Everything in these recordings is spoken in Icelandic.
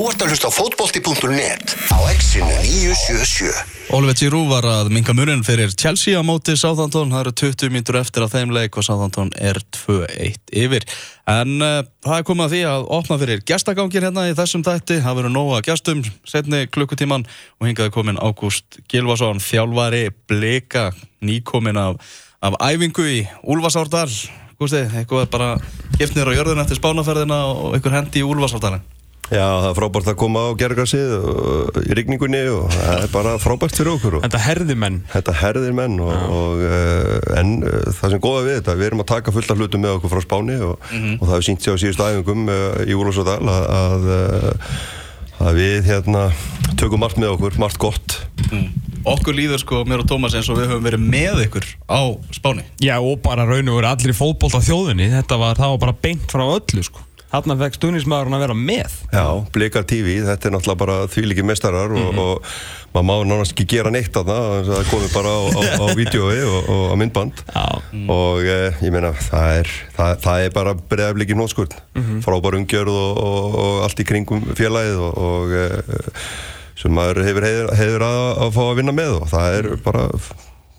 Þú ert að hlusta á fótbolti.net á exinu 977. Oliver Giroud var að minga murinn fyrir Chelsea á móti Southampton. Það eru 20 mínutur eftir að þeim leik og Southampton er 2-1 yfir. En uh, það er komið að því að opna fyrir gestagangir hérna í þessum dætti. Það verður nóga gestum setni klukkutíman og hingaði komin Ágúst Gilvason, þjálfari, blika, nýkomin af, af æfingu í Úlfarsárdal. Gústi, eitthvað bara giftnir á jörðun eftir spánaferðina og einhver hendi í Úlfarsárdalinn. Já, það er frábært að koma á gergarsið í rigningunni og það er bara frábært fyrir okkur. og Þetta herði menn Þetta herðir menn og, og uh, en uh, það sem góða við þetta, við erum að taka fullt af hlutum með okkur frá Spáni og, og það hefur sínt sér á síðustu æfingum uh, í Úlfarsárdal að, að, uh, að við hérna tökum margt með okkur, margt gott. Okkur líður sko, mér og Tómas eins og við höfum verið með ykkur á Spáni. Já og bara raun og verið allir í fótbolt á þjóðinni Þetta var, það var bara beint frá öllu sko Þarna fekk stuðnismæðurinn að vera með. Já, Blika TV, þetta er náttúrulega bara þvílíki mestarar og, og maður má nánast ekki gera neitt að það, það komi bara á, á, á vídjói og, og á myndband. Já. og eh, ég meina, það er, það, það er bara bregðarleiki nótskurn, frábær umgjörð og, og, og allt í kringum félagið og, og eh, sem maður hefur heiður að, að fá að vinna með og það er bara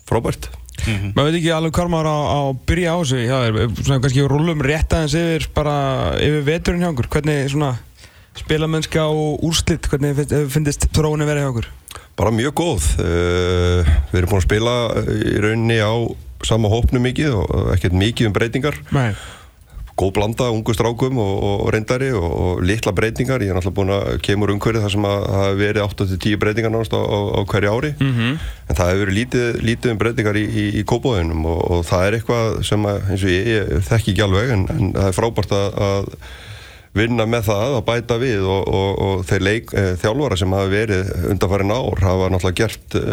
frábært. Maður veit ekki alveg hvað maður á að byrja á þessu Já, er, svona kannski rúlum rétt aðeins yfir bara yfir veturinn hjá okkur Hvernig svona spilamennska og úrslit Hvernig finnst þróunin verið hjá okkur? Bara mjög góð. Uh, við erum búin að spila í rauninni á sama hópnu mikið og ekkert mikið um breytingar. Nei Góð blanda, ungu strákum og, og reyndari og, og litla breytingar. Ég er náttúrulega búin að kemur umhverfið þar sem að það hafi verið 8-10 breytingar náttúrulega á, á, á hverju ári. Mhm. En það hefur verið lítið, lítið um breytingar í, í, í kópóðunum og, og það er eitthvað sem að, eins og ég, ég þekki ekki alveg en, en það er frábært að, að vinna með það að bæta við og, og, og þeir leik, e, þjálfara sem hafa verið undanfærin ár hafa náttúrulega gert e,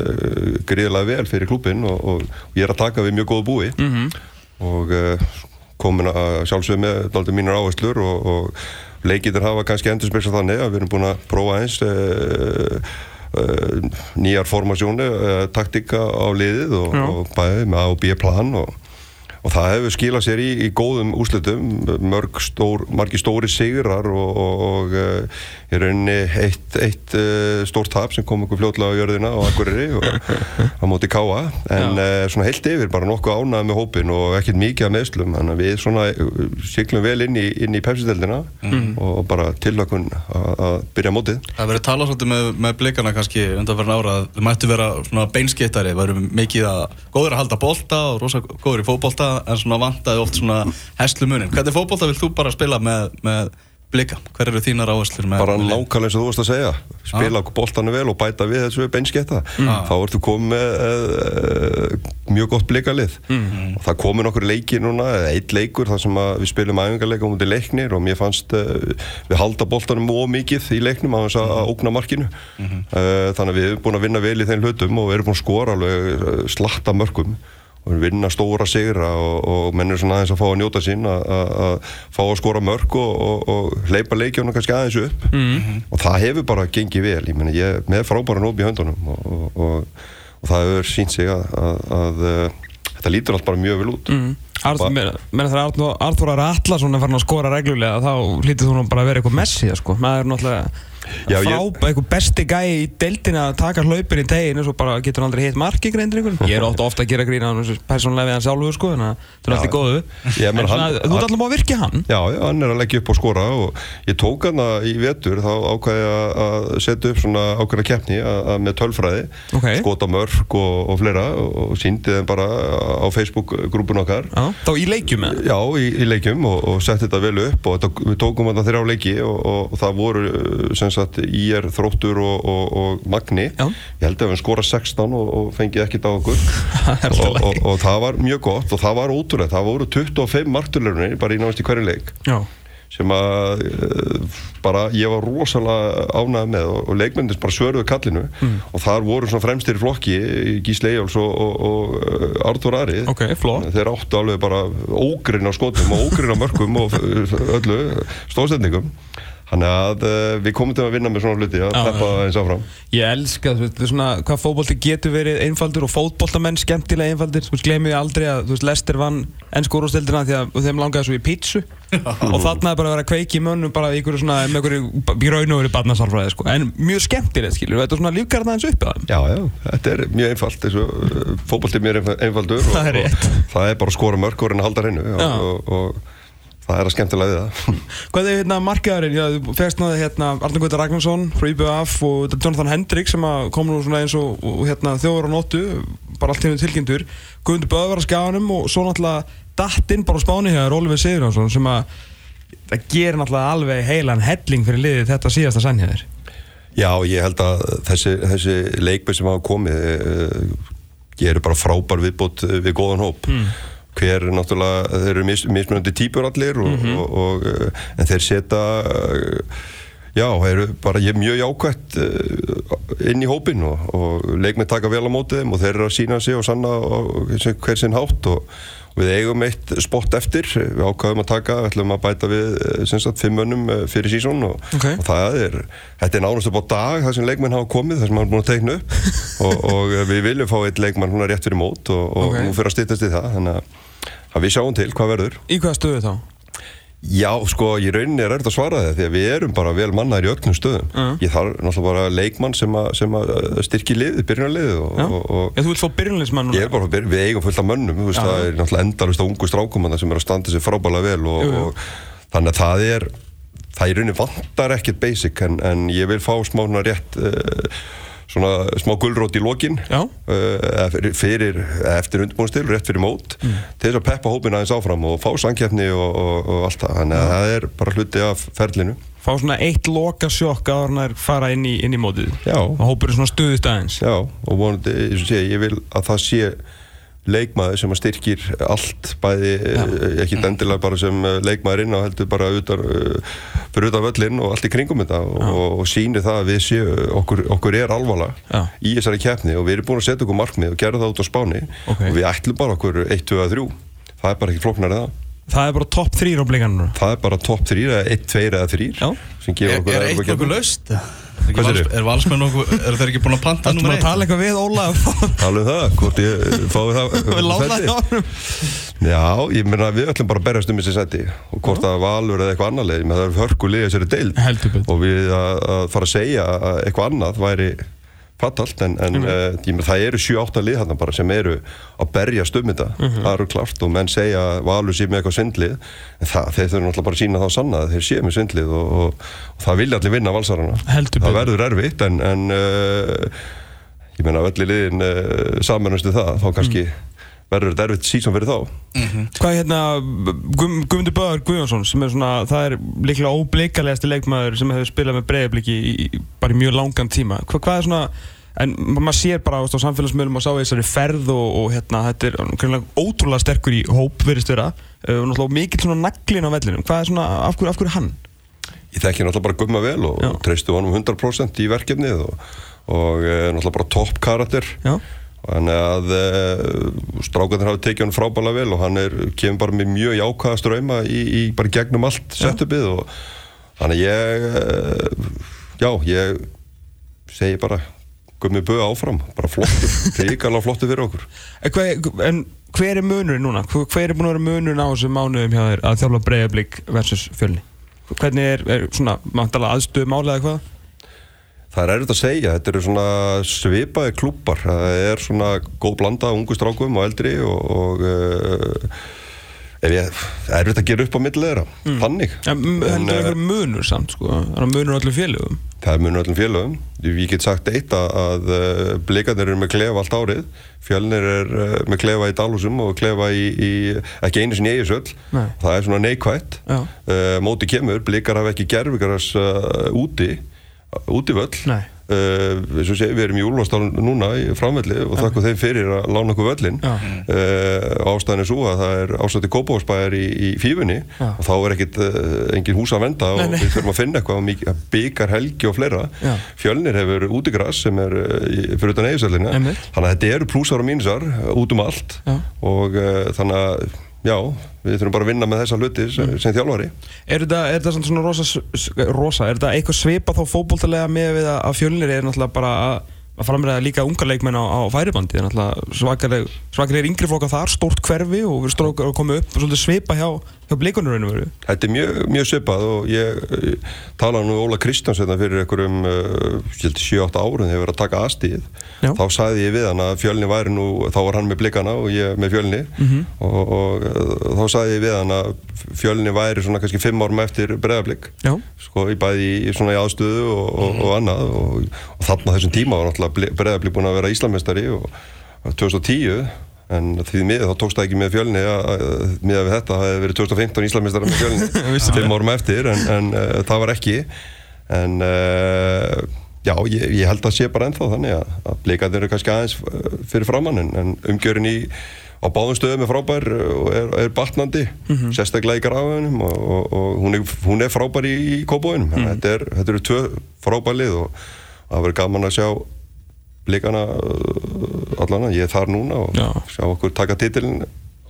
gríðilega vel fyrir klubin og, og, ég er að taka við mjög góðu búi Mhm. og e, komin að sjálfsögðu með dálítið mínar áherslur og, og leikitir hafa kannski endur spilsa þannig að við erum búin að prófa eins e, e, nýjar formasjónu, e, taktika á liðið og, og bæði með A og B plan og og það hefur skilað sér í, í góðum úslitum mörg stór, margi stóri sigrar og, og, og uh, í rauninni eitt, eitt uh, stórt tap sem kom okkur fljótlega á jörðina og á móti Káa en uh, svona heilt yfir bara nokkuð ánað með hópin og ekkert mikið af meðslum þannig að við svona siglum vel inn í, inn í pepsideldina og bara tillökun að að byrja mótið. Það verður talað svolítið með, með blikana kannski undanferðin ára að þau mættu vera svona beinskittari, verður mikið að góður að halda bolta og rosa góður í fótbolta en svona vantaði oft svona hestlumunin. Hvernig fótbolta vilt þú bara spila með, með blika? Hver eru þínar áherslur með bara nákvæmlega eins og þú varst að segja. Spila boltanu vel og bæta við þessu beinsketta. Þá ertu komið með uh, mjög gott blikalið. Og það komið nokkur leiki núna eitt leikur þar sem að við spilum æfingarleika um út í leiknir og mér fannst uh, við halda boltanum mjög mikið í leiknum á þess að ógna markinu. Uh, þannig að við erum búin að vinna vel í þeim hlutum og við erum búin að skora alveg slatta mörgum vinna stóra sigra og, og menn er svona aðeins að fá að njóta sín að- að að fá að skora mörg og, og, og hleypa leikjónu kannski aðeins upp Mhm. og það hefur bara gengið vel ég meni ég með frábæra nóp í höndunum og, og, og, og það hefur sínt sig að, að, að, að þetta lítur allt bara mjög vel út Mm. Arð, Ba- meina, meina þegar Arnó- Arþór Ari Atlason er farin að skora reglulega þá hlítið þú nú bara að vera eitthvað messi sko. maður er náttúrulega Já, ég- frábæ, eitthvað besti gæi í deildina að taka hlaupin í teginu svo bara getur hann aldrei hitt marki greindir ykkur ég er ofta, ofta að gera grína hann persónlega við hann sjálfur sko, þannig að það er allt í góðu. Ég meina, en svona, hann- þú ert alltaf má að virki hann. Já, já, hann er að leggja upp og skora og ég tók hann í vetur þá ákvæði ég að- setja upp svona ákveðna keppni með tölfræði Ok. skota mörg og, og fleira og, og síndi þeim bara á Facebook grúpun okkar. Já, þá í leikjum með Já, í, í leikjum og, og setti þetta vel upp og þetta, við tókum sem sagt IR, Þróttur og, og, og Magni. Já. ég held að við skora 16 og, og fengið ekkert á okkur. Er og, og, og það var mjög gott og það var ótrúlega, það voru 25 marturlörunni bara í náðast í hverju leik. Já, sem að uh, bara ég var rosalega ánægð með og, leikmyndis bara svörðu kallinu. Mm. og þar voru svona fremstir í flokki Gísli Eyjáls og, og, og uh, Artur Ari. Ok, flott. Þeir áttu alveg bara ógrinn á skotum og ógrinn á mörkum og uh, öllu stóðsendingum Þannig að uh, við komum til að vinna með svona hluti að peppa eins áfram. Ég elska þetta svona hvað fótbolti getur verið einfaldur og fótboltamenn skemmtilega einfaldir. Þú veist, glemir ég aldrei að þú veist, Lester vann ennsku úrstildina því að þeim langaði svo í pítsu. Og þarna er bara að vera kveiki í mönnum bara í ykkur svona, með ykkur í raun og verið barnasálfræði sko, en mjög skemmtilegt skilur, þetta er svona lífgarða eins upp að þeim. Já, já, þetta er mjög einfalt þessu, uh, fótbolti er mjög einfa- einfaldur og, Það er rétt. og það er bara að skora mörg og reyna að halda hreinu og, og, og það er að skemmtilega við það. Hvað er hérna markaðurinn? Já, þú fegst náði hérna Arnur Gauta Ragnarsson frá IBF og Jonathan Hendrik sem kom nú svona eins og, hérna þjóður á nóttu bara allt hérna tilkynntur. Guðmundur Böðvar að skjáðanum og svo náttúrulega dattinn bara á spáni hér Oliver Sigurðarsson sem að það gerir náttúrulega alveg heilan helling fyrir liðið þetta síðasta sannhæðir Já, ég held að þessi, þessi leikmið sem hafa komið uh, gerir bara frábær viðbót uh, við góðan hóp hver náttúrulega, þeir eru mis, mismunandi típur allir og, og, og, uh, en þeir setja uh, já, þeir eru bara er mjög jákvætt uh, inn í hópin og, og leikmið taka vel á mótið þeim og þeir eru að sína sig og sanna hver sinn hátt og Við eigum eitt spott eftir, við ákvaðum að taka, við ætlum að bæta við eh, sagt fimm mönnum eh, fyrir sísón og, Ok. og það er, þetta er nánast upp á dag það sem leikmenn hafa komið, það sem hafa búin að teikna upp og, og eh, við viljum fá eitt leikmann hún rétt fyrir mót og, og Ok. nú fyrir að styttast í það, þannig að, að við sjáum til hvað verður. Í hvaða stöðu þá? Já, sko, í rauninni er þetta að svara það því að við erum bara vel mannaðir í öllum stöðum. Mm. Ég þarf náttúrulega bara leikmann sem að, sem að styrki liðið, byrjunarliðið og, og, og þú vilt fá byrjunleismann Ég er bara, byrja- við eigum fullt af mönnum, veist, það er náttúrulega endalust á ungu strákumanna sem er að standa sér frábælega vel og, þannig að það er, það í rauninni vantar ekkert basic en, en ég vil fá smá svona rétt, uh, svona smá gulrót í lokin uh, fyrir, eftir undirbúinstil, rétt fyrir mót, Mm. til þess að peppa hópin aðeins áfram og fá sangkeppni og, og, og allt það, þannig að það er bara hluti af ferlinu. Fá svona eitt loka sjokk að er fara inn í, inn í mótið Já. og hópur er svona stuðist aðeins Já, og vonandi, ég vil að það sé leikmaður sem styrkir allt, bæði eh, ekki endilega bara sem eh, leikmaður inn á heldur bara utan, uh, fyrir utan völlin og allt í kringum þetta og, og, og síni það að við séu, okkur, okkur er alvala Já. í þessari keppni og við erum búin að setja okkur markmið og gera það út á spáni Ok. og við ætlum bara okkur 1, 2, 3 það er bara ekki flóknar það Það er bara topp þrýr á blikanum það er bara topp 3 eða 1, 2 eða 3 Já. sem gefur Er, okkur er eitt nokkuð laust? Er, Hvað segirðu? er valsmenn nokkuð, er þeir ekki búin að panta nummer maður að eitt? tala eitthvað við Ólaf Tala um það, hvort ég eh, fái það Við lánaði sæti? á honum Já, ég meina við ætlum bara að berjast um þessi seti og hvort það valur eða eitthvað annað leið menn það er hörku liðið þessari deild og við að, að fara að segja að eitthvað annað væri fatalt en, en uh, ég meina það eru 7-8 lið þarna bara sem eru að berjast um þetta. Það eru klart og menn segja að valur sé með eitthvað svindlið en það, þeir þurfum náttúrulega bara að sína þá sanna að þeir sé með svindlið og, og, og það vilja allir vinna valsarana. Heldur það verður erfitt en, en uh, ég meina ef allir liðin uh, samanlustu það þá kannski verður þetta erfitt sísón fyrir þá. Hvað er hérna Guðm- Guðmundur Böður Guðjónsson sem er svona það er líklega óblikalegasti leikmaður sem hefur spilað með breyðabliki í, í, bara í mjög langan tíma. Hva, hvað er svona en ma- maður sér bara veist, á samfélagsmiðlum og sá þessari ferð og, og hérna þetta er greinlega ótrúlega sterkur í hóp verist vera. Uh, og náttúrulega mikill svona naglin á vellinum. Hvað er svona af hverju, af hverju hann? Ég þekki náttúrulega bara gumma vel og Já. treystu honum 100% í verkefnið og, og e, náttúrulega bara topp karakter. Já. Þannig að e, strákarnir hafi tekið hann frábæla vel og hann er, kemur bara með mjög jákvæða ströyma í, í bara gegnum allt setupið og þannig að ég e, já, ég segi bara gummi böða áfram, bara flottur ríkala flottur fyrir okkur En, hver er munurinn núna? Hver er búin að vera munurinn á þessum mánuðum hjá þér að þjálfa breyðablík versus fjölni? Hvernig er, er svona, mantala aðstöðu máli eða hvað? Það er erfitt að segja, þetta eru svona svipaði klúpar, það er svona góð blanda ungu strákum og eldri og, og uh, ég, það er erfitt að gera upp á milli þeirra, þannig. Ja, En, heldur eh, einhver munur samt, sko? Það er munur á öllum félögum. Það er munur öllum félögum. Ég get sagt eitt að, að uh, blikarnir eru með klefa allt árið, fjölnir er uh, með klefa í Dalhúsum og klefa í, í ekki einu sinni Eigisöll. Það er svona neikvætt. Já. Uh, móti kemur, blikar hafa ekki gerfingaras uh, úti, útivöll. Nei. Uh, eins og sé, við erum í Úlfastál núna í framvelli og þakku þeim fyrir að lána okkur völlin uh, ástæðan er svo að það er ástæði kópáðsbæðar í, í fífunni Já. og þá er ekkit uh, engin hús að venda og Nei, nei. við þurfum að finna eitthvað byggar helgi og fleira Já. fjölnir hefur útigras sem er uh, í- fyrir utan eigisöllina Einmitt. þannig að þetta eru plúsar og mínusar uh, út um allt Já. og uh, þannig að já, við þurfum bara að vinna með þessa hluti sem, sem þjálfari. Er þetta, svona rosa, rosa, er þetta eitthvað svipa þá fótboltalega með við að, að fjölnir er náttúrulega bara að, að framræða líka unga leikmenn á, á færibandi, það er yngri flokka þar, stórt hverfi og við að koma upp og svipa hjá, hjá blikunur einu veru. Þetta er mjög, mjög svipað og ég uh, talaði nú við Óla Kristjáns hérna fyrir einhverjum uh, 7-8 árun við verið að taka aðstíð þá sagði ég við hann að fjölni væri nú þá var hann með blikana og ég með fjölni Mhm. og, og uh, þá sagði ég við hann að fjölni væri svona kannski 5 árum eftir breðablik Já. sko í bæði í, svona í aðstöðu og, og, og annað og, og þarna þessum tíma var náttúrulega breðablik búin að vera Íslamestari og, og 2010 en því miður þá tókst það ekki með fjölni miða við þetta, það hefði verið 2015 Íslamestari með fjölni. Fimm árum eftir en, en uh, það var ekki. En uh, já, ég, ég held að sé bara ennþá þannig að, að blikarnir eru kannski aðeins uh, fyrir framann en, en umgjörinn í á báðum stöðum er frábær og er, er batnandi, sérstaklega í grafunum og, og, og hún, er, hún er frábær í, í kóbóinum, mm. þetta, er, þetta eru tvö frábær lið og það verður gaman að sjá blikana uh, allan að ég er þar núna og Já. sjá okkur taka titilin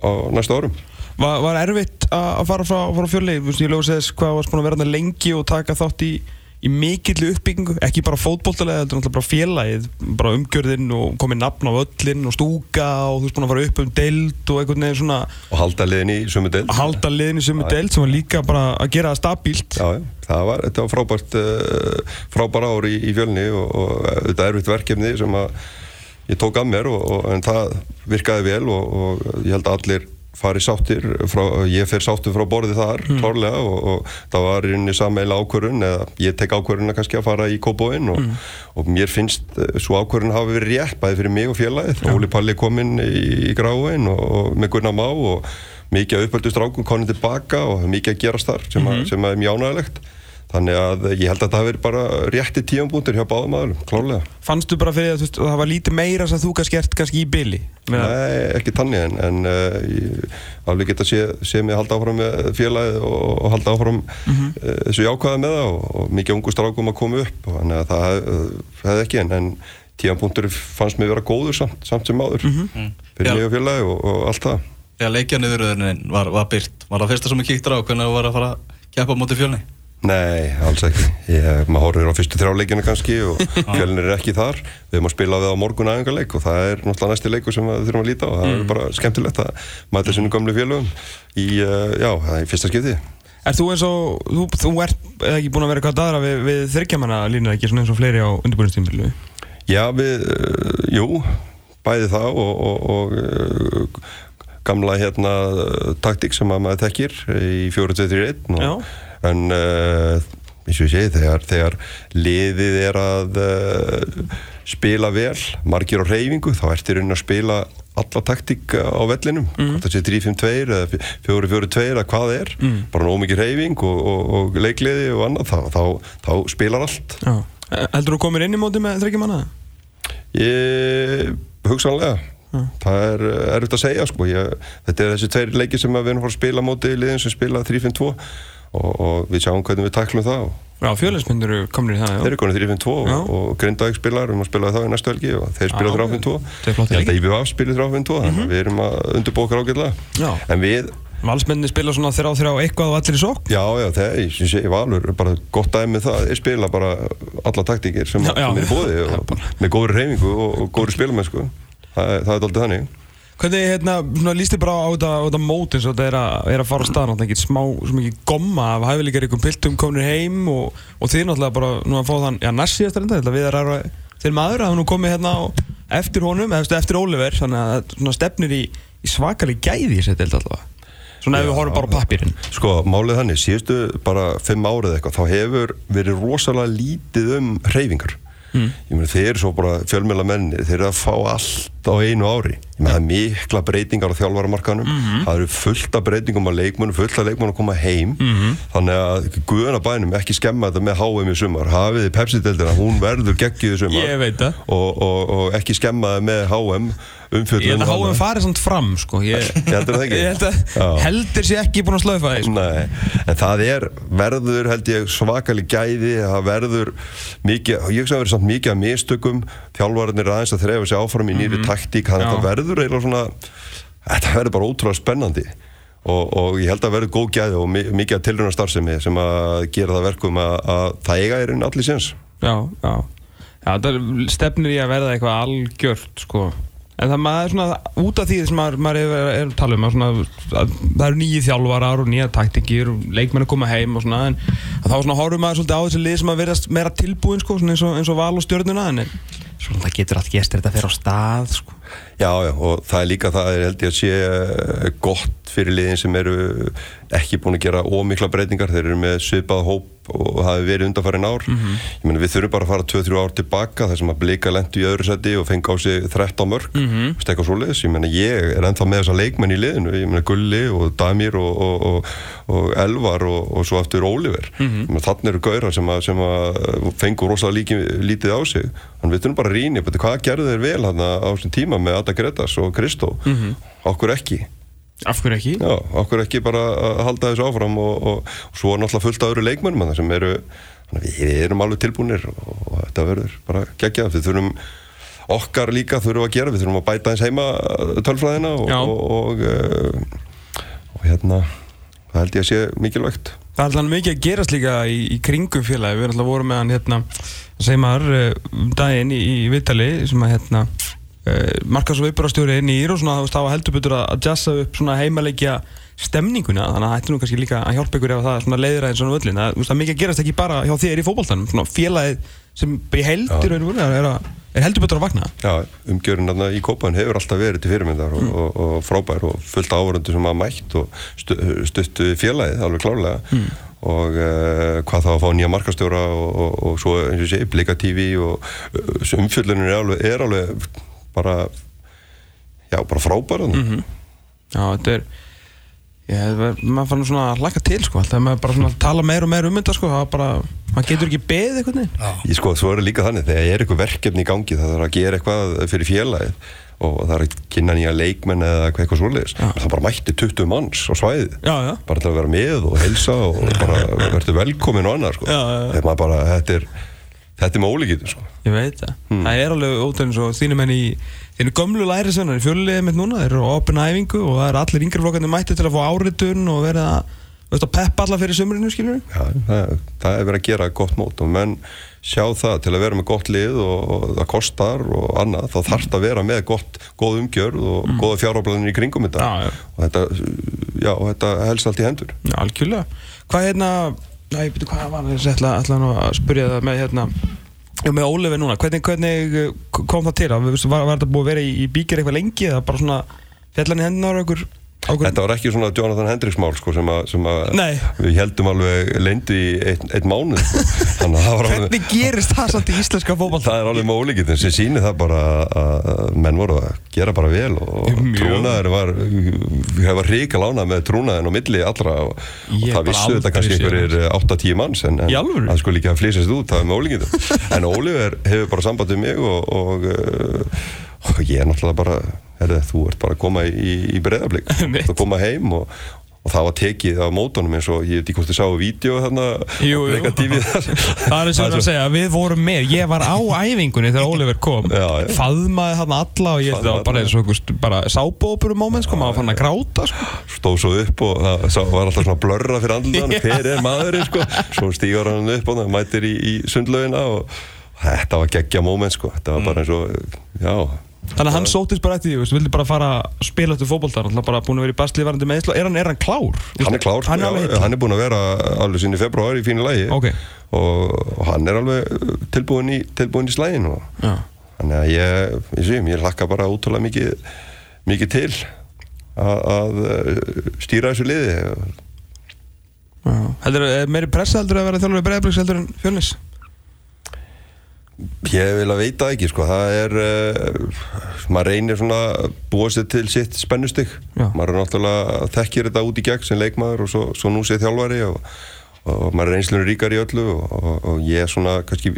á næsta árum Var, var erfitt að fara frá, frá veist, ég lögur þess hvað varst búin að vera lengi og taka þátt í, í mikillu uppbyggingu, ekki bara fótboltalega, þetta er náttúrulega bara félagið, bara umgjörðin og komið nafn á öllin og stúka og þú veist búin að fara upp um deild og einhvern veginn svona og halda liðin í sömu deild. Halda liðin í sömu deild sem var líka bara að gera það stabílt Já, það var, þetta var frábært uh, frábær ár í, í fjölni og, og þetta er erfitt verkefni sem að ég tók að mér og, og, en það virkaði vel og, og ég held að allir fari sáttir frá, ég fer sáttur frá borði þar klárlega og, og það var inn í sameila ákvörun eða ég tek ákvöruna kannski að fara í kópóin og, og mér finnst uh, svo ákvörun hafi verið rétt bæði fyrir mig og félagið. Óli Palli kom inn í, í gráin og, og með Gunnar Má og mikið að uppöldu strákum konið tilbaka og mikið að gerast þar sem, að, sem að er mjög ánægilegt þannig að ég held að það hafi verið bara rétti tíumbúndir hjá báðum aðlum, klárlega. Fannstu bara fyrir að þú það var lítið meira sem þú kannski gert kannski í byli Meina, Nei, ekki tannig en, en uh, ég alveg geta sé, sé mig að halda áfram með félagið og, og halda áfram uh, þessu jákvæða með það og, og mikið ungu strákum að koma upp og þannig að það uh, hefði ekki en, en tíumbúndir fannst mig vera góður samt, samt sem áður. Fyrir Já. mig og félagið og, og allt það. Þegar leikjarniðuröðunin var, var byrt, var það fyrsta sem ég kíktur á hvernig það var að fara að keppa á móti fjölni? Nei, alls ekki. Ég, maður horfir á fyrstu þrjáleikina kannski og fjölnir er ekki þar. Við höfum að spila við á morgun aðengarleik og það er náttúrulega næsti leikur sem við þurfum að líta á. Það er bara skemmtilegt að mæta sinu gamlu fjölugum í, uh, já, það í fyrsta skipti. Er þú eins og, þú, þú ert ekki búin að vera hvað daðra við, við þryggjamanna línur ekki eins og fleiri á undirbúinistímbilu Já, við, uh, jú, bæði það og, og, og uh, gamla hérna taktík sem að maður þekkir í 4-2-3-1 Já. og- en uh, eins og ég segi, þegar, þegar liðið er að uh, spila vel, margir á reyfingu þá ertu í rauninni að spila alla taktík á vellinum, hvort það sé 3-5-2 eða 4-4-2 eða hvað það er bara nóg mikið reyfing og, og, og leikliði og annað, þá, þá, þá spilar allt. Já. Heldur þú komin inn í móti með þryggjamanna? Ég, hugsanlega. Það er erfitt að segja sko. Ég, þetta er þessi tveir leiki sem við erum að spila móti liðin sem spila 3-5-2 og, og við sjáum hvernig við taklum það og Já, fjölinsmyndur eru komin í það, já. Þeir eru konið 3-5-2 Já. og, og Grindavík spilar, við erum að spila það í næstu helgi og þeir spila Já, 3-5-2 þetta er flottir ég held að IBF spilir 3-5-2 þannig að við erum að ágætlega. Já. en við, Valsmenni spila svona þrjá þrjá eitthvað og allir í sók já já þegar ég syns ég valur er bara gott dæmi með það, ég spila bara alla taktíkir sem, Já, já. sem er í bóði og, með góður reyfingu og, og góður spilamennsku. Það, er- það er aldrei þannig Hvernig, hérna, svona líst þið bara á þetta, á þetta mót eins og þetta er að, er að fara á stað náttúrulega ekki smá, svo mikið gomma af hæfileikar ykkur piltum kominir heim og, og þið náttúrulega bara nú að fá þann, já, næst síðast reynda, þetta við erum að þeir maður að nú komið hérna á, eftir honum, eftir, eftir Oliver, þannig að svona stefnir í, í svakalig gæði í sér deild allavega. Svona ef við horfum bara á pappirinn. Sko, málið þannig, síðustu bara fimm árið eitthvað, þá hefur verið rosalega lítið um hreyfingar. Ég meina, þeir eru svo bara fjölmjöla menni, þeir eru að fá allt á einu ári. Meina, það er mikla breytingar á þjálfaramarkanum, það eru fullt af breytingum á leikmunum, fullt af leikmunum að koma heim, þannig að guðuna bænum ekki skemma þetta með HM í sumar, hafiði Pepsi-deldina, hún verður geggjuð í sumar. Og, og, og ekki skemma það með HM umfjöldum. Ég held að háum farið samt fram, sko. Ég, Ég heldur það ekki? Ég held að heldur sé ekki búin að slaufa því, sko. Nei, en það er verður held ég svakalig gæði það verður mikið ég hugsa að verður samt mikið af mistökum þjálfararnir er aðeins að þrefa sig áfram í nýri taktík þannig að það verður eiginlega svona þetta verður bara ótrúlega spennandi og, og ég held að verði góð gæði og mi mikið að tilruna starfsemi sem að gera það verkum að, að það eiga er einn allir séns Já, já. Já, það stefnir í að verða eitthvað algjört, sko. En það maður er svona, út af því sem maður, maður er, er tala um, svona, að það eru nýji þjálfarar og nýja taktikir og leikmenn að koma heim og svona, en þá svona horfum maður svolítið á þessi lið sem að verðast meira tilbúin, sko, svona eins og, eins og val og stjórnuna, en svona það getur allt gestur þetta að fyrir á stað, sko. Já, já, og það er líka það er held ég að sé eh, gott fyrir liðin sem eru ekki búin að gera ómikla breytingar, þeir eru með svipað hóp og hefur verið undanfærin ár. Mm -hmm. ég meina við þurfum bara að fara 2-3 ár tilbaka þar sem að blika lendu í öðru seti og fengi á sig 13 mörg, mm -hmm. stekka svo leiðis ég meina ég er ennþá með þessa leikmenn í liðinu. Ég meina Gulli og Damir og, og, og, og Elvar og svo aftur Oliver, mm -hmm. þannig eru gaurar sem að, að fengu rosalega lítið á sig, þannig við þurfum bara að rýna hvað gerðu þeir vel á þessum tíma með Ada Gretas og Kristó? Okkur ekki Af hverju ekki? Já, af hverju ekki bara að halda þessu áfram og, og, og svo er náttúrulega fullt af öðru leikmennum sem eru, við erum alveg tilbúinir og þetta verður bara geggjað, við þurfum okkar líka þurfum að gera, við þurfum að bæta eins heima tölfræðina og, og uh, hérna það held ég að sé mikilvægt. Það er alltaf mikið að gerast líka í, í kringum félagi, við erum alltaf voruð með hann hérna, segjum maður, um daginn í, í Vittali sem að hérna Uh, markas og viðbúrastjóri inn í ír og svona það var heldur betur að jassa upp svona heimalegja stemninguna þannig að það ætti nú kannski líka að hjálpa ykkur ef það er svona leiðir aðeins svona völlin það er mikið gerast ekki bara hjá þér í fókbóltanum svona félagið sem í heldur er, er heldur betur að vakna Já, umgjörun í Kópan hefur alltaf verið til fyrirmyndar og, mm. og, og frábær og fullt áhörundu sem hafa mætt og stuttu félagið alveg klárlega mm. og uh, hvað þá að fá nýja markastjóra og, og svo eins og sé, Blika TV og uh, umfjöldunum er alveg, er alveg bara já, bara frábæra mm -hmm. Já, þetta er ég, maður fann svona að hlaka til sko alltaf maður bara svona tala meir og meir um þetta sko það er bara, maður getur ekki beðið eitthvað Ég sko, svo er það líka þannig, þegar ég er eitthvað verkefni í gangi það er að gera eitthvað fyrir félagið og það er að kynna nýja leikmenn eða eitthvað svoleiðis, það bara mætti 20 manns á svæði, já, já. bara til að vera með og helsa og bara verður velkomin og annað sko, þegar maður bara, þetta er Þetta er með ólíkið, sko. Ég veit það. Hmm. Það er alveg ótrúin svo þínum henni í þínu gömlu lærisvennar í fjölulegið mitt núna. Þeir eru á opin æfingu og það er allir yngreflokkandi mætti til að fá áritun og vera að, veist, að peppa alla fyrir sömurinu, skiljur við? Já, það, það er verið að gera gott mót og menn sjá það til að vera með gott lið og, og það kostar og annað. Þá þarf það að vera með gott, góð umgjörð og mm. góða fjárháblæðinir í kringum þetta. Já, já. Og þetta, já, þetta Já, Já, ég byrju hvað var það, ég ætla, ætla að spyrja það með hérna, með Ólefi núna, hvernig, hvernig eh, kom það til? Var, var þetta búið að vera í, í bíkir eitthvað lengi eða bara svona fjallan í hendunar okkur? Þetta var ekki svona Jonathan Hendricks mál sko, sem, a, sem a, við heldum alveg leindi í eitt, eitt mánuð sko. Hvernig gerist það samt í íslenska fókbal? Það er alveg en sem sýnir það bara að menn voru að gera bara vel og trúnaður var við hefum ríkal ánað með trúnaðin og milli allra og, og það vissu þetta kannski einhverjir 8-10 manns en, en það sko líka að flýsast út, það er með ólíkitt en Óliður hefur bara sambandið mig og, og, uh, og ég er náttúrulega bara herðu, þú ert bara að koma í, í breðablík þú koma heim og, og það var tekið á mótunum eins og ég veit ekki hvort þið sáu vídeo þarna jú, jú. það er eins og að segja við vorum með, ég var á æfingunni þegar Oliver kom. Já, já. faðmaði þarna alla og ég það var bara eins og bara sábópurum móment sko, maður fann að gráta sko. stóð svo upp og það var alltaf svona blörra fyrir andan hver er maðurinn sko? Svo stígur hann upp og það mætir í, í sundlaugina og þetta var geggja móment sko. Þetta var bara eins og, já Þannig að hann sótist bara eftir því, þú vildi bara fara að spila eftir fókbóltar, hann er bara búin að vera í bastlíðvarandi með Ísla, er hann, er hann klár? Hann er klár, hann er, hann er búin að vera alveg sín í februar í fínu lægi okay. og, og hann er alveg tilbúin í, tilbúin í slægin og þannig að ég, ég sé, ég hlakka bara útrúlega mikið, mikið til að, að stýra þessu liði. Heldur, er meiri pressa heldur að vera þjálfur í bregðarblöks heldur en fjölnis? Ég vil að veita ekki sko, það er, uh, maður reynir svona að búa sér til sitt spennustygg, maður er náttúrulega þekkir þetta út í gegn sem leikmaður og svo, svo nú séð þjálfari og, og maður er reynslunum ríkar í öllu og, og, og ég er svona kannski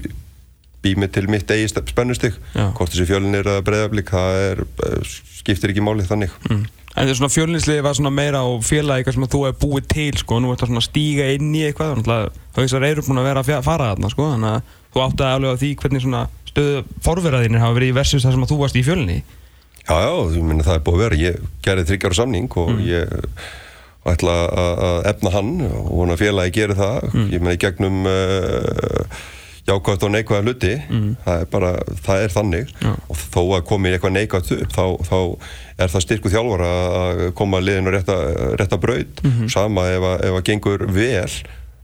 bý mig til mitt eigi spennustygg, hvort þessi fjölinir eða breyðablík, það er, uh, skiptir ekki máli þannig. Mm. En því svona fjölinsliði var svona meira á félagi eitthvað sem þú hefði búið til sko, nú ert það svona stíga inn í eitthvað, þannig að þessar eru búin að vera að fara þarna sko, þannig að þú átti að alveg á því hvernig svona stöðu forverðarðinir hafa verið í versus þar sem að þú varst í fjölinni. Já, já, ég minna það er búið að vera, ég gerði þryggjára samning og mm. ég og ætla að efna hann og vona félagi gerir það. Ég meina í gegnum uh, jákvæmt og neikvæða hluti það er bara, það er þannig. Og þó að komi eitthvað neikvægt upp þá, þá er það styrku þjálfara að koma liðinu rétta, rétta braut. Sama ef að, ef að gengur vel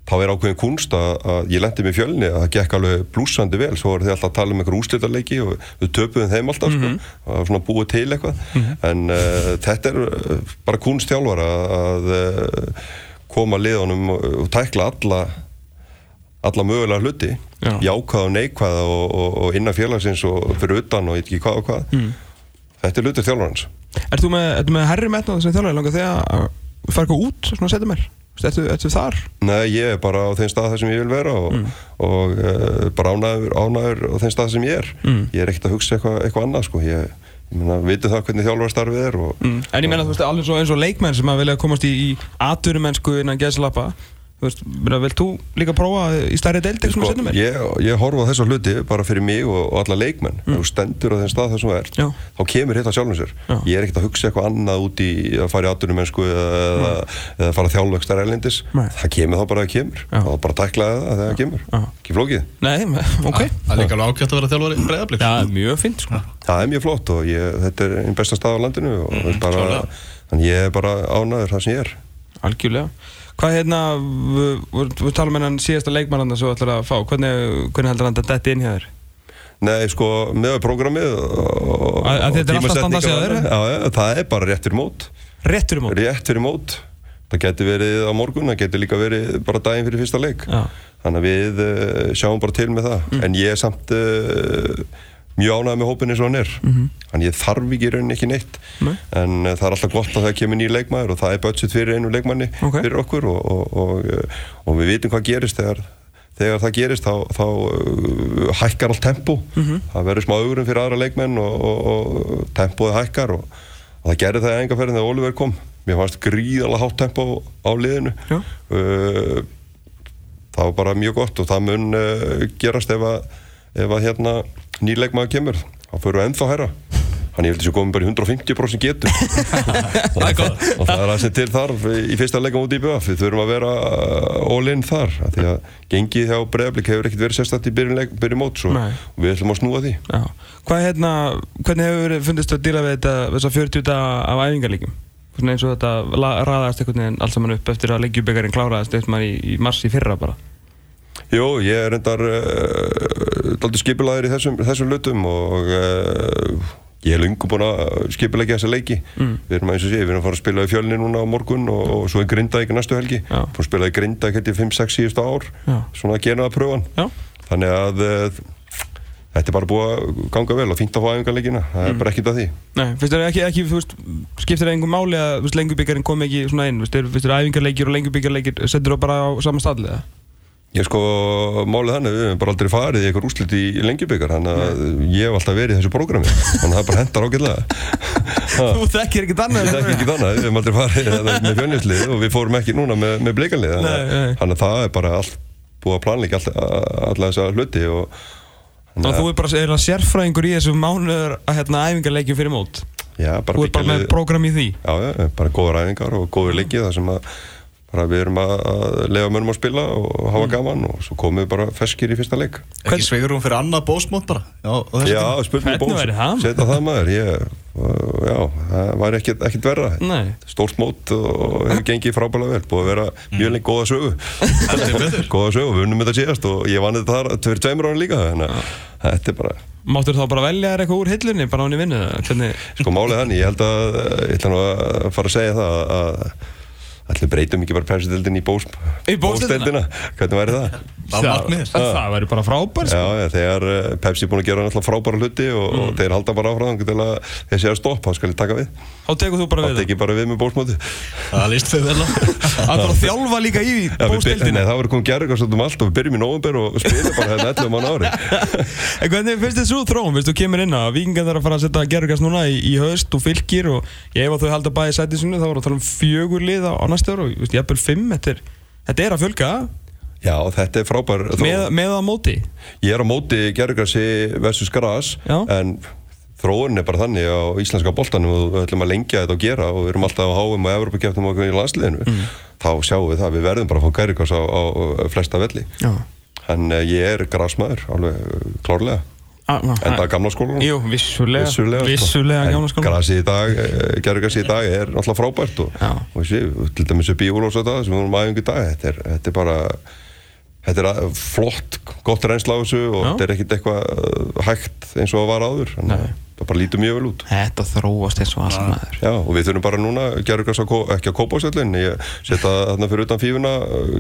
þá er ákveðin kunst að, að ég lendi með fjölni að það gekk alveg blúsandi vel. Svo voru þið alltaf að tala um einhver úrslitaleiki og við töpuðum þeim alltaf sko, það var svona búið til eitthvað. En uh, þetta er uh, bara kunst þjálfara að uh, koma liðunum og, tækla alla alla mögulega hluti. Já. jákvæða og neikvæða og, og, og innan félagsins og fyrir utan og ég veit ekki hvað og hvað. Þetta er hlutur þjálfarans. Ert þú með, með herri metnað sem þjálfari? Langar þegar að fara út svona setja mér? Ertu, ertu þar? Nei, ég er bara á þeim stað þar sem ég vil vera og, og uh, bara ánæður, ánæður á þeim stað sem ég er ég er ekkert að hugsa eitthvað, eitthvað annað sko. ég, ég meina, vitum það hvernig þjálfarstarfið er og, Mm. En ég meina þú veist svo eins og leikmenn sem að vilja komast í, í atvinnumennsku innan geðslappa Vilt þú líka prófa í stærri mér? Sko, ég, ég horfa á þessa hluti bara fyrir mig og, og alla leikmenn ef þú stendur á þeim stað þar sem þú ert Já. þá kemur hitt á sjálfum sér Já. ég er ekkert að hugsa eitthvað annað út í að fara í atvinnumennsku eða, eða fara þjálfvegstar erlendis Nei. það kemur þá bara að það kemur Já. þá bara tæklaði það þegar það kemur Já. ekki flókið Nei, ok Það er líka alveg ágætt að vera þjálfari breyðablík Já, mjög fint sko Það er mjög flott og ég, þetta er einn besta stað á landinu og Mm, bara, ég er bara ánæður það sem ég er. Algjörlega Hvað hérna, við, talum um hennan síðasta leikmannanda sem þú ætlar að fá Hvernig, hvernig heldur hann að detti inn hjá þér? Nei, sko, með programmið og, er já, það er bara rétt fyrir mót. Réttur í mót Rétt fyrir mót. Það getur verið á morgun, það getur líka verið bara daginn fyrir fyrsta leik. Já. Þannig að við uh, sjáum bara til með það. En ég er samt uh, mjög ánægð með hópin eins og hann er. Þannig ég þarf ekki í rauninni ekki neitt. Nei. En uh, það er alltaf gott að það kemur nýr leikmaður og það er budget fyrir einu leikmanni Ok. fyrir okkur og, og, og, uh, og við vitum hvað gerist þegar þegar það gerist þá, þá uh, hækkar allt tempo það verður smá augurum fyrir aðra leikmenn og, og, og tempoði hækkar og, það gerði það í engaferðin þegar Oliver kom mér fannst gríðalega hátt tempo á liðinu uh, það var bara mjög gott og það mun uh, gerast ef að, ef að hérna nýleikmaður kemur þá fyrir við ennþá herra Þannig ég held að þessu komum bara í 150% getur Það er gott og það er það sem til þarf í fyrsta leika út í BF við þurfum að vera all in þar af því að gengið hjá bregðarblik hefur ekkert verið sérstætt í byrjun, leik, byrjun mót svo, Nei. og við ætlum að snúa því Já. Hvað hérna, hvernig hefur fundist að díla við þetta, þessa 40 daga af æfingarleikum? Eins og þetta raðaðist einhvern veginn allt saman upp eftir að leikjubögarinn kláraðist eftir maður í, í mars í fyrra bara. Jó, ég er reyndar uh, daldur skipulaður í þessum, þessum lutum og uh, ég er lungu búin að skipulegja þessa leiki Mm. við erum eins og sé, við erum að fara að spila í fjölni núna á morgun og, og svo í Grindavík næstu helgi Já. búin að spila í Grindavík hérna í 5-6 síðustu ár Já. svona að gera það pröfan Já. þannig að uh, þetta er bara búið að ganga vel og fínt að fá æfingarleikina það Mm. er bara ekkert að því Nei, finnst þér ekki, ekki, þú veist, skiptir það einhver máli að, lengjubíkarinn kom ekki svona inn, finnst þér, æfingarleikir og lengjubíkarleikir, settur þú bara á sama staðlega? Ég sko, málið þannig, við hefum bara aldrei farið í eitthvað úrslit í lengjubikar þannig að ég hef alltaf verið í þessu prógrami að það bara hendar ágætlega Þú þekkir ekkert annað. Ég þekki ekki þannig, við hefum aldrei farið með fjölnislið og við fórum ekki núna með, með bleikanlið nei. að- það er bara allt búið að planleika all, alla þessa hluti og Þannig að þú er bara að sérfræðingur í þessum mánuður að hérna æfingarleikjum fyrir mót. já, bara Þú er bara með lið- prógram í því. Já, já, bara bara við erum að lefa mönnum að spila og hafa Mm. gaman og svo komum við bara feskir í fyrsta leik Ekki sveigurum fyrir annað bósmót bara Já, á Já, væri það? Setja það maður, ég, uh, já, það væri ekkert, ekkert verra Nei. Stórt mót og hefur gengið frábælega vel Búið að vera Mm. mjög lengi góða sögu. Góða sögu, við unnum þetta síðast og ég vann þetta þar fyrir tveimur ára líka Þannig að þetta er bara Máttur þá bara velja þér eitthvað úr hillunni, bara án í vinnu? Sko málið þannig, ég held að ég ætla nú að fara að segja það að Ætli breytum ekki bara persildildin í bós, Í bósdeildina? Hvernig væri það? Það var markmiðið. Það, það væri bara frábær, sko. Já, já, þegar eh, Pepsi er búin að gera náttúrulega frábæra hluti og, Mm. og þeir halda bara áfram til að þeir séu að stopp, þá skal ég taka við Þá tekur þú bara þá við það. tek ég bara við með bósmóti Það líst við vel á Það er að þjálfa líka í. Nei, það verður komið gerðið um allt og við byrjum í november og spilum bara hérna 11 mann ári En hvernig finnst þið svo þróum, þú kemur inn að vikingar þarf að fara að haust og og ég ef að þau halda bæði sætið sinu þá voru að tala fjögur lið á, á næsta ára og veist, ég eppur fimm, þetta er, þetta er að fjölga. Já, þetta er frábær með, með að móti? Ég er á móti gerðugrassi versus gras Já. en þróun er bara þannig á íslenska boltanum og við ætlum að lengja þetta og gera og við erum alltaf á háum og Evropakeftum okkur í landsliðinu. Þá sjáum við það, við verðum bara að fá gærikas á, á, flesta velli. Já. en uh, ég er grasmaður, alveg klárlega Ah, en er gamla skólanum. Jú, vissulega. Vissulega, sko. Vissulega En gamla skóla Grasið í dag, gerðurgrasið í dag er náttúrulega frábært og, og þessi, til dæmis upp í Úlósata sem við vorum aðeins í dag þetta er, þetta er bara þetta er að- flott, gott reynsla á þessu og Já. þetta er ekkit eitthvað uh, hægt eins og það var áður. Að það bara lítur mjög vel út. Þetta þróast eins og allt maður. Já, og við þurfum bara núna gerðurgras ekki að kópa á sjöllin ég setja þarna fyrir utan fífuna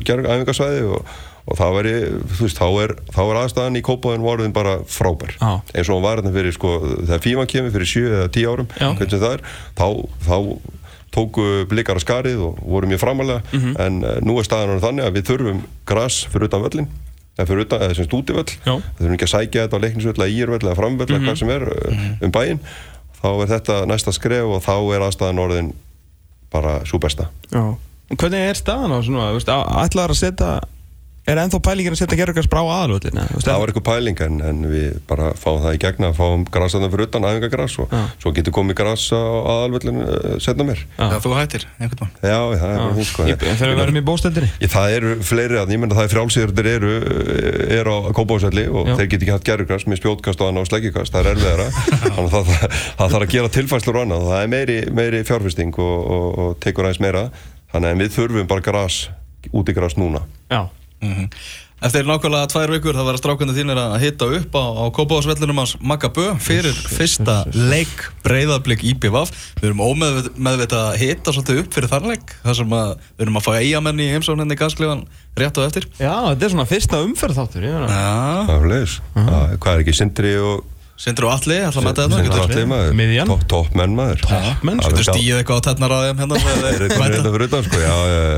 gerðurgæfingasvæði og, og þá er, þá er aðstæðan í kópaðin vorðin bara frábær. Já. eins og hún var þarna fyrir, sko, þegar fífan kemur fyrir 7 eða 10 árum, sem er þá, þá tóku blikar að skarið og voru mjög framalega Mhm. en uh, nú er staðan orðin þannig að við þurfum gras fyrir utan völlin eða fyrir utan, eða semst útivöll Já. við þurfum ekki að sækja þetta á leiknisvöll eða írvöll eða framvöll eða hvað sem er uh, um bæinn. Þá er þetta næsta skref og þá er aðstæðan orðin bara svo besta. Já. Hvernig er staðan á svona, ætlaðar að setja Er ennþá pælingin að setja gerðurgras bara á aðalvöllin? það var eitthvað pæling en, en við bara fáum það í gegna fáum grasaðan fyrir utan, æfingagras og Já. svo getur komið gras á aðalvöllin uh, setna mér Já, þú hættir, einhvern mann já, það er bara hún sko. Ég- Þegar við verðum í bóstöldinni Ég, það eru fleiri að, ég menna það er frjálsýrðir eru, eru á kópáðsvelli og Já. þeir get ekki haft gerðurkast með spjótkast og annað og sleggjukast, það er erfiðara. Þannig að það, það, það þarf að gera tilfæslur og annað og það er meiri, meiri fjárfesting og, og, og tekur aðeins meira. Þannig að við þurfum bara gras, út í gras núna. Já Mhm. Eftir nákvæmlega tvær vikur það verða strákandi þínir að hitta upp á, á Kópavásvellinum hans Magga Bö fyrir fyrsta leik breyðablík IPVAF við erum ómeðvita að hitta svolítið upp fyrir þar leik þar sem að við erum að fá eigamenn í heimsókninni gasklifan rétt á eftir. Já, þetta er svona fyrsta umferð þáttur. Já, það er leis, hvað er ekki Sindri og Sindri og Alli, ætla að mæta Sindri þetta og Atli maður, Miðjan. topp top menn maður. Toppmenn, Þú stíð eitthvað á tennar á þeim hérna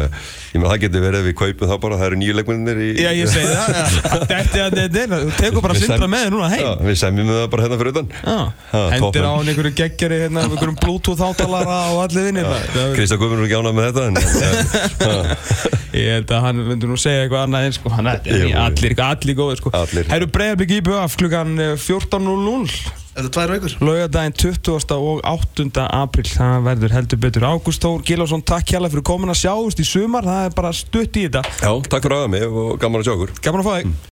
ég menn það getur verið ef við kaupum það bara, það eru nýju leikmennir í Já, ég segi það Þetta er þetta Þú tekur bara sem- með þér núna heim. Já, við semjum það bara hérna fyrir utan. Já, Ha, hendir á einhverju geggjari hérna, einhverjum bluetooth átalara og allir vinnir Krista Guðmund er ekki ánað með þetta en, Ég held að hann myndi nú segja eitthvað annað en sko, hann er allir, allir góðir sko. Allir. Hæru breyðarblik IBF klukkan eh, 14.00 Er tvær vikur? Laugadaginn 20. og 8. april Það verður heldur betur. Ágúst Þór Gilásson, takk hjálpa fyrir komin að sjáust í sumar Það er bara stutt í þetta. Já, takk fyrir aðeins mig og gaman að sjá okkur Gaman að fá þig